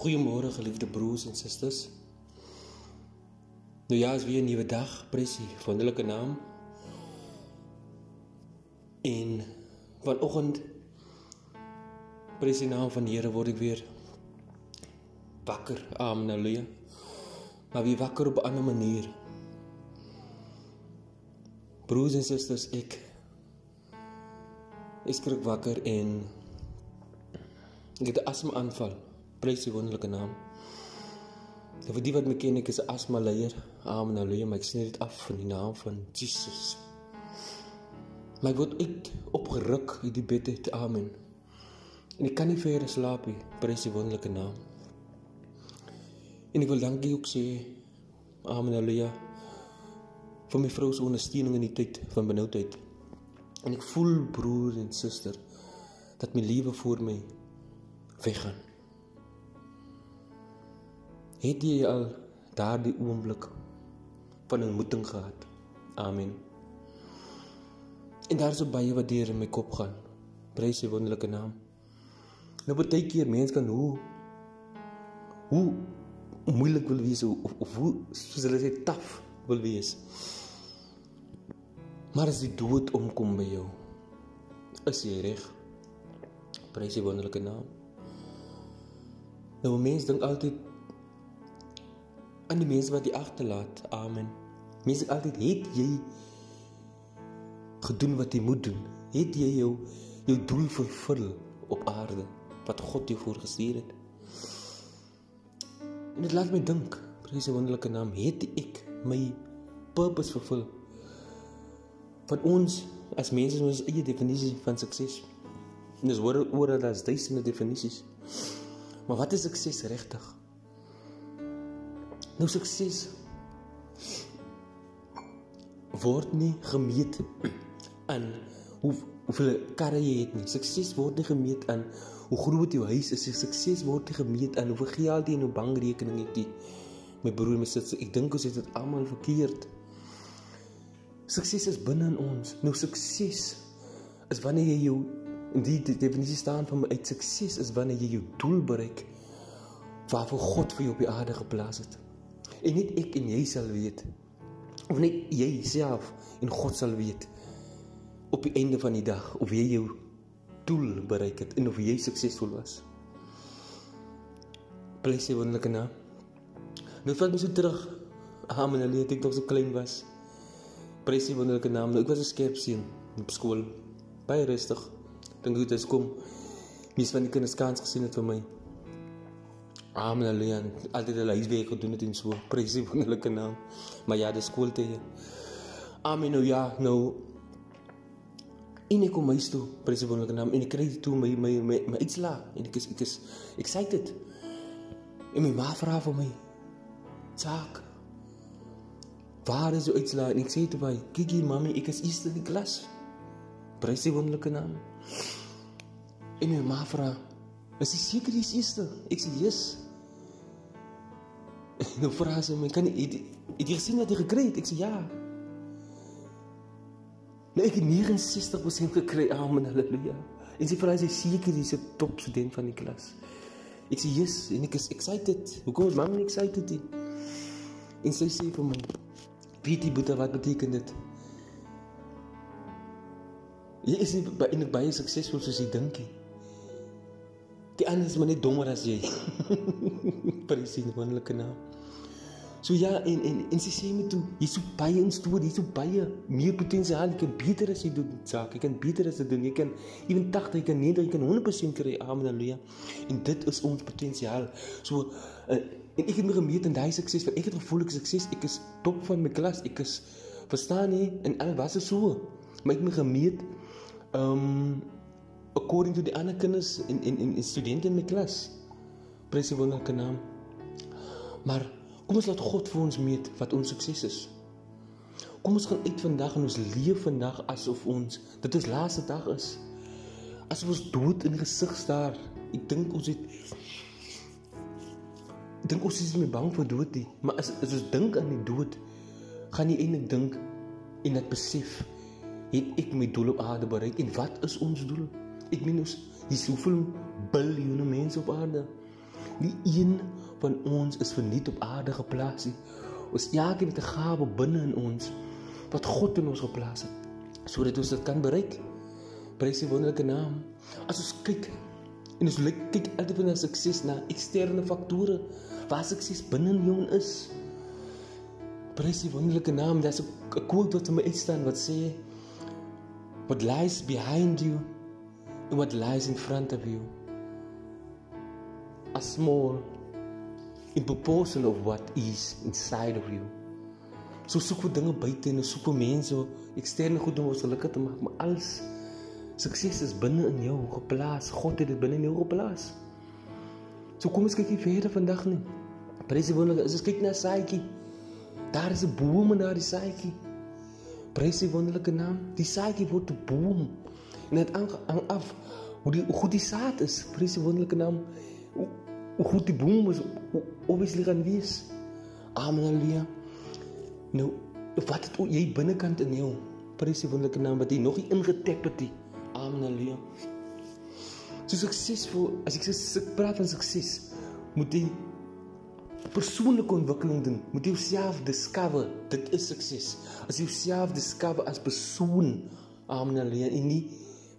Goeiemôre geliefde broers en susters. Nou ja, is weer 'n nuwe dag, presie, wonderlike naam. En vanoggend presie naam van die Here word ek weer wakker. Amen. Halleluja. Maar wie wakker op 'n ander manier. Broers en susters, ek ek skrik wakker en ek het 'n asma-aanval. Prys die wonderlike naam. En vir die wat my ken, ek is 'n asma leier. Amen. Halleluja. Maar ek sê dit af in die naam van Jesus. Maar ek word uit opgeruk uit die bed uit. Amen. En ek kan nie verder slaap nie. Prys die wonderlike naam. En ek wil dankie ook sê. Amen. Halleluja. vir my vrou se ondersteuning in die tyd van benoudheid. En ek voel broer en suster dat my lewe voor my weggaan. Het jy al daardie oomblik van ontmoeting gehad? Amen. En daar is so baie wat deur in my kop gaan. Prys sy wonderlike naam. Nou baie keer mense kan hoe hoe moeilik wil wees of, of hoe soos hulle sê taaf wil wees. Maar as die dood omkom by jou, is jy reg. Prys sy wonderlike naam. Nou mense dink altyd aan die mense wat jy agterlaat. Amen. Mense altyd het jy gedoen wat jy moet doen. Het jy jou jou doel vervul op aarde wat God jou voorgestuur het? En dit laat my dink, prys die wonderlike naam, het ek my purpose vervul? Van ons as mense het ons eie definisie van sukses. En dis oor oor dat daar's duisende definisies. Maar wat is sukses regtig? Nou sukses word nie gemeet aan hoe hoeveel karre jy het nie. Sukses word nie gemeet aan hoe groot jou huis is. Sukses word nie gemeet aan hoeveel geld jy in jou bankrekening het nie. My broer en my suster, ek dink ons het dit almal verkeerd. Sukses is binne in ons. Nou sukses is wanneer jy jou in die definisie staan van uit sukses is wanneer jy jou doel bereik waarvoor God vir jou op die aarde geplaas het. En net ek en jy sal weet of net jy self en God sal weet op die einde van die dag of jy jou doel bereik het en of jy suksesvol was. Die wonderlike naam. Nou vat my so terug. Amen. Hulle het ek nog so klein was. Die wonderlike naam. Nou, ek was 'n skerp seun op skool. Baie rustig. Dink goed as kom. Mies van die kinders kans gesien het vir my. Amen. Halleluja. Altyd hulle huiswerk gedoen het en so. Prys die wonderlike naam. Maar ja, dis skool te. Amen. Nou ja, nou En ek kom huis toe, prys die wonderlike naam en ek kry toe my my my, my uitslaa en ek is ek is excited. En my ma vra vir my: "Tsak. Waar is jou uitslaa?" En ek sê toe by: "Kiki, mami, ek is eerste in die klas." Prys die wonderlike naam. En my ma vra: "Is jy seker jy is eerste?" Ek sê: "Yes." En nou vra sy my: "Kan jy het jy gesien wat jy gekry het?" Ek sê: "Ja." Nou ek het 69% gekry. Amen. Halleluja. En sy vra sy seker dis 'n top student van die klas. Ek sê yes en ek is excited. Hoekom is mamma excited nie? En sy sê vir my: "Weet jy boetie wat beteken dit?" Jy is nie enig baie suksesvol soos jy dink nie. Die ander is maar net dommer as jy. Prys die wonderlike naam. So ja en en en sy sê my toe, jy's so baie in stoor, jy's so baie meer potensiaal, jy kan beter as jy doen saak, jy kan beter as jy doen, jy kan ewen 80, jy kan 90, jy kan 100% kry. Halleluja. En dit is ons potensiaal. So uh, en ek het my gemeet in daai sukses, want ek het gevoel ek sukses, ek is top van my klas, ek is verstaan nie en al was dit so. Maar ek het my gemeet um according to die ander kinders en en en studente in my klas. Prys die wonderlike naam. Maar Kom ons laat God vir ons meet wat ons sukses is. Kom ons gaan uit vandag en ons leef vandag asof ons dit ons laaste dag is. Asof ons dood in gesig staar. Ek dink ons het dink ons is nie bang vir dood nie, maar as as ons dink aan die dood, gaan jy eintlik dink en dit besef het ek my doel op aarde bereik en wat is ons doel? Ek meen ons hier soveel biljoene mense op aarde. Nie een van ons is verniet op aarde geplaas. Ons elkeen het 'n gawe binne in ons wat God in ons geplaas het sodat ons dit kan bereik. Prys die wonderlike naam. As ons kyk en ons kyk altyd na sukses na eksterne faktore, waar sukses binne in jou is. Prys die wonderlike naam. Daar's 'n quote wat my uitstaan wat sê what lies behind you and what lies in front of you are small in proportion of what is inside of you. So soek vir dinge buite en soek vir mense eksterne goed om ons gelukkig te maak, maar alles sukses is binne in jou geplaas. God het dit binne in jou geplaas. So kom ons kyk hier verder vandag nie. Prys die wonderlike, as ons kyk na Saaitjie. Daar is 'n boom in daardie Saaitjie. Prys die wonderlike naam. Die Saaitjie word 'n boom. En dit hang af hoe die hoe goed die saad is. Prys die wonderlike naam hoe goed die boom is obviously gaan wees. Amen haleluja. Nou, wat het jy binnekant in jou? Prys die wonderlike naam wat jy nog nie ingetap het nie. Amen haleluja. So suksesvol, as ek sê praat van sukses, moet jy persoonlike ontwikkeling doen. Moet jy jouself discover. Dit is sukses. As jy jouself discover as persoon, amen haleluja, en nie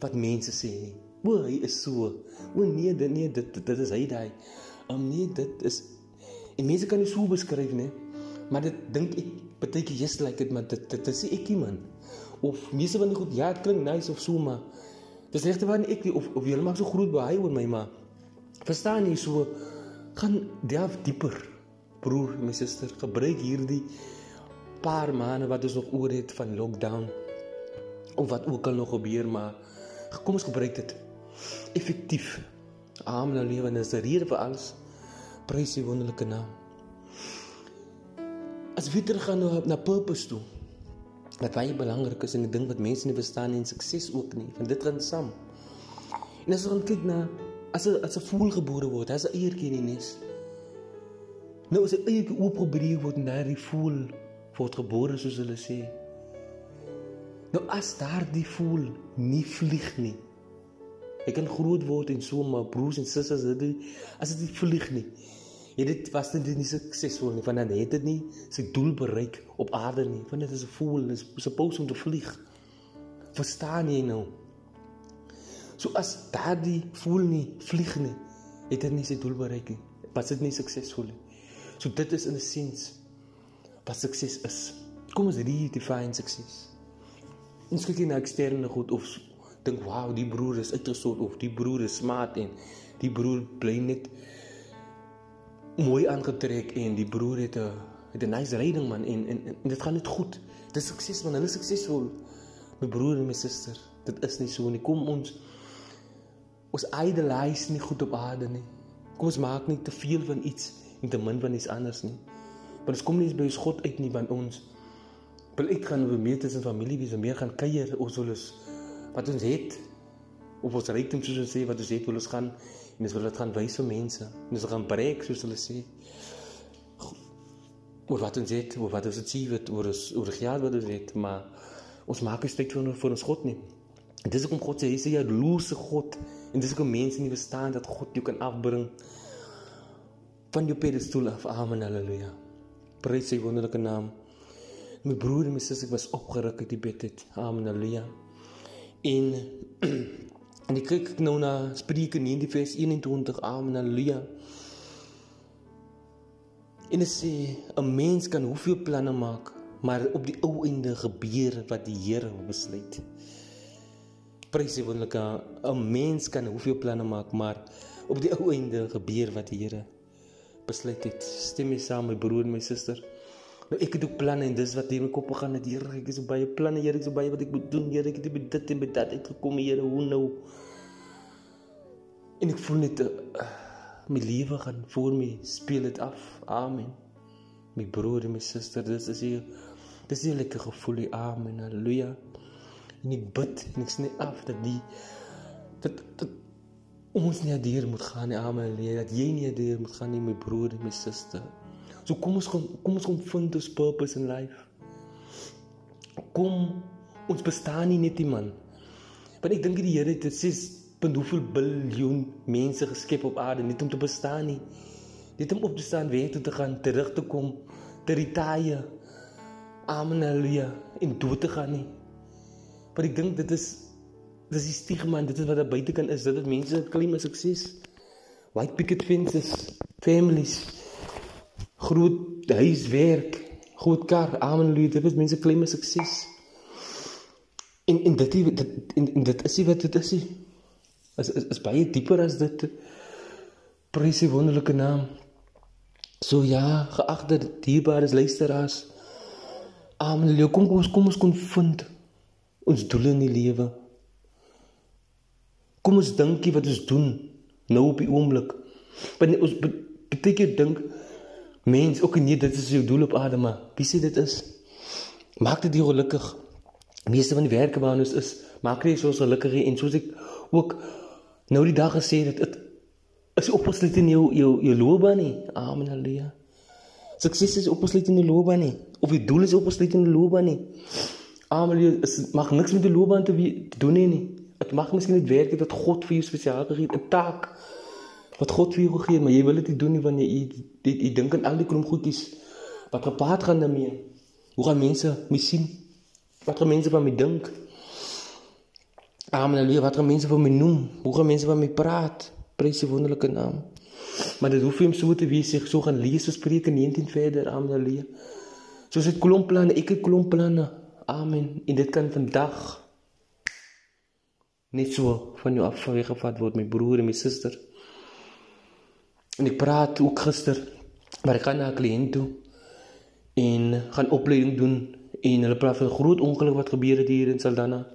wat mense sê nie. O, hy is so. O nee, dit nee, dit dit is hy daai. Um nee, dit is en mense kan dit so beskryf, né? Maar dit dink ek baie keer jy's like dit, maar dit dit is ek man. Of mense van goed, ja, klink nice of so, maar dis regte waar ek nie, of of jy maak so groot baie oor my, maar verstaan jy so gaan delf dieper. Broer, my suster, gebruik hierdie paar maande wat ons nog oor het van lockdown of wat ook al nog gebeur, maar kom ons gebruik dit effektief. Amen. Nou lewe is 'n rede vir alles. Prys die wonderlike naam. As jy teruggaan na, na purpose toe. Wat baie belangrik is en ek dink wat mense nie verstaan en sukses ook nie, want dit gaan saam. En as ons kyk na as 'n as 'n voël gebore word, as 'n eiertjie in die nes. Nou as 'n eiertjie oopgebreek word en daardie voël word gebore soos hulle sê. Nou as daardie voël nie vlieg nie, Hy kan groot word en so maar broers en susters dit as dit vlieg nie. Jy dit was dit nie suksesvol nie want dan het dit nie sy doel bereik op aarde nie. Want dit is 'n voel, dit is supposed om te vlieg. Verstaan jy nou? So as daardie voel nie vlieg nie, het dit nie sy doel bereik nie. Was dit nie suksesvol nie. So dit is in 'n sins wat sukses is. Kom ons redefine sukses. Ons kyk nie na eksterne goed of dink wow, die broer is uitgesort of die broer is smart en die broer bly net mooi aangetrek en die broer het 'n het 'n nice ryding man en en, en dit gaan net goed. Dis sukses man, hulle is suksesvol. My broer en my suster, dit is nie so nie. Kom ons ons idolize nie goed op aarde nie. Kom ons maak nie te veel van iets en te min van iets anders nie. Want ons kom nie by ons God uit nie want ons wil ek gaan oor meer tussen familie wie se meer gaan kuier ons wil ons wat ons het? Op ons rykdom soos ons sê wat ons het wil ons gaan en ons wil dit gaan wys vir mense en ons gaan breek soos hulle sê. Oor wat ons het oor wat ons achieve het oor ons oor geld wat ons het maar ons maak respek vir vir ons God nie. En dis hoekom God sê hy is 'n jaloerse God en dis hoekom mense nie verstaan dat God jou kan afbring van jou pedestal af. Amen haleluja prys sy wonderlike naam my broer en my suster was opgeruk uit die bed het amen haleluja En en ek kyk nou na Spreuke 19 vers 21. Amen. Halleluja. En dit sê 'n mens kan hoeveel planne maak, maar op die ou einde gebeur wat die Here besluit. Prys die wonderlike 'n mens kan hoeveel planne maak, maar op die ou einde gebeur wat die Here besluit het. Stem jy saam my broer en my suster? Nou ek het ook planne en dis wat hier my kop gaan het. Here, ek het so baie planne, Here, ek het so baie wat ek moet doen. Here, ek het by dit en by dat uitgekom, Here, hoe nou? En ek voel net uh, my lewe gaan voor my speel dit af. Amen. My broer en my suster, dis is hier. Dis 'n lekker gevoel, amen. Halleluja. En ek bid en ek sny af dat die dat dat ons nie deur moet gaan nie, amen. Dat jy nie deur moet gaan nie, my broer en my suster. So kom ons kom, kom ons kom vind ons purpose in life. Kom ons bestaan nie net nie man. Want ek dink die Here het sê punt hoeveel biljoen mense geskep op aarde net om te bestaan nie. Net om op te staan, weer toe te gaan, terug te kom, te retire. Amen, halleluja. En dood te gaan nie. Maar ek dink dit is dis die stigma en dit is wat daar buite kan is, dat dit mense klim is sukses. White picket fences, families, groot huiswerk, groot kar, amen, halleluja. Dit is mense klim sukses. En en dit dit en, en dit is wat dit is. Is is, is baie dieper as dit. Prys die wonderlike naam. So ja, geagte dierbare luisteraars. Amen. Kom kom ons kom ons kon vind ons doel in die lewe. Kom ons dinkie wat ons doen nou op die oomblik. Want ons beteken dink mens ook nie dit is jou doel op aarde maar wie sê dit is? Maak dit jou gelukkig. Meeste van die werke waar ons is, maak jy so gelukkig en soos ek ook nou die dag gesê het dit is opgesluit in jou jou jou loopbaan nie. Amen. Halleluja. Sukses is opgesluit in die loopbaan nie. Of die doel is opgesluit in die loopbaan nie. Amen. Dit mag niks met die loopbaan te, te doen nie. nie. Dit mag miskien net werk dat God vir jou spesiaal gegee het 'n taak wat God vir jou gegee het, maar jy wil dit nie doen nie wanneer jy jy, jy dink aan al die klomp goedjies wat gepaard gaan daarmee. Hoe gaan mense my sien? Wat gaan mense van my dink? Amen. Wat gaan mense van my noem? Hoe gaan mense van my praat? Prys die wonderlike naam. Maar dit hoef nie om so te wees jy so gaan lees Spreuke 19 verder. Amen. Halleluja. Soos dit klomp planne, ek het klomp planne. Amen. En dit kan vandag net so van jou af weggevat word my broer en my suster. En ek praat ook gister maar ek gaan na 'n kliënt toe en gaan opleiding doen en hulle praat van 'n groot ongeluk wat gebeur het hier in Saldanha.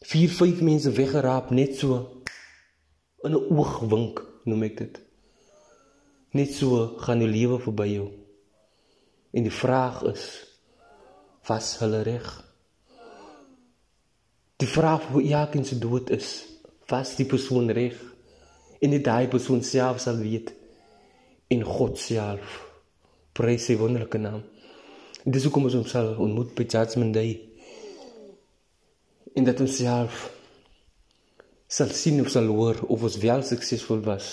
4 5 mense weggeraap net so in 'n oogwink noem ek dit. Net so gaan jou lewe verby jou. En die vraag is was hulle reg? Die vraag hoe elkeen se dood is, was die persoon reg? En dit daai persoon self sal weet in God self. Prys sy wonderlike naam. En dis hoekom ons hom sal ontmoet by Judgment Day. En dat ons self sal sien of sal hoor of ons wel suksesvol was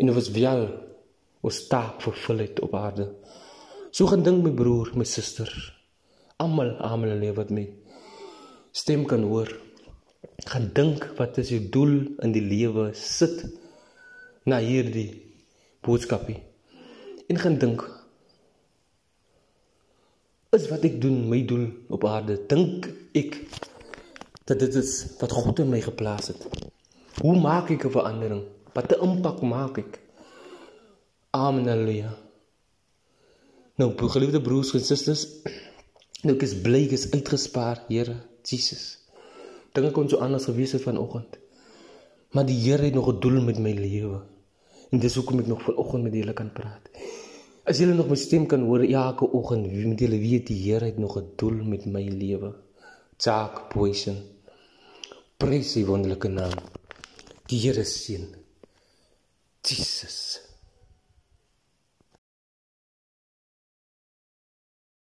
en of ons wel ons taak vervul het op aarde. So gaan dink my broer, my suster, almal almal lewe wat my stem kan hoor. Gaan dink wat is jou doel in die lewe? Sit na hierdie boodskapie. En gaan dink is wat ek doen my doel op aarde? Dink ek dat dit is wat God in my geplaas het? Hoe maak ek 'n verandering? Wat 'n impak maak ek? Amen. Halleluja. Nou, geliefde broers en susters, nou ek is bly ek is uitgespaar, Here. Jesus. Dinge kon so anders gewees het vanoggend. Maar die Here het nog 'n doel met my lewe. En dis hoekom ek nog vanoggend met julle kan praat. As julle nog my stem kan hoor elke oggend, wie met julle weet die Here het nog 'n doel met my lewe. Jack Poison. Prys die wonderlike naam. Die Here seën. Jesus.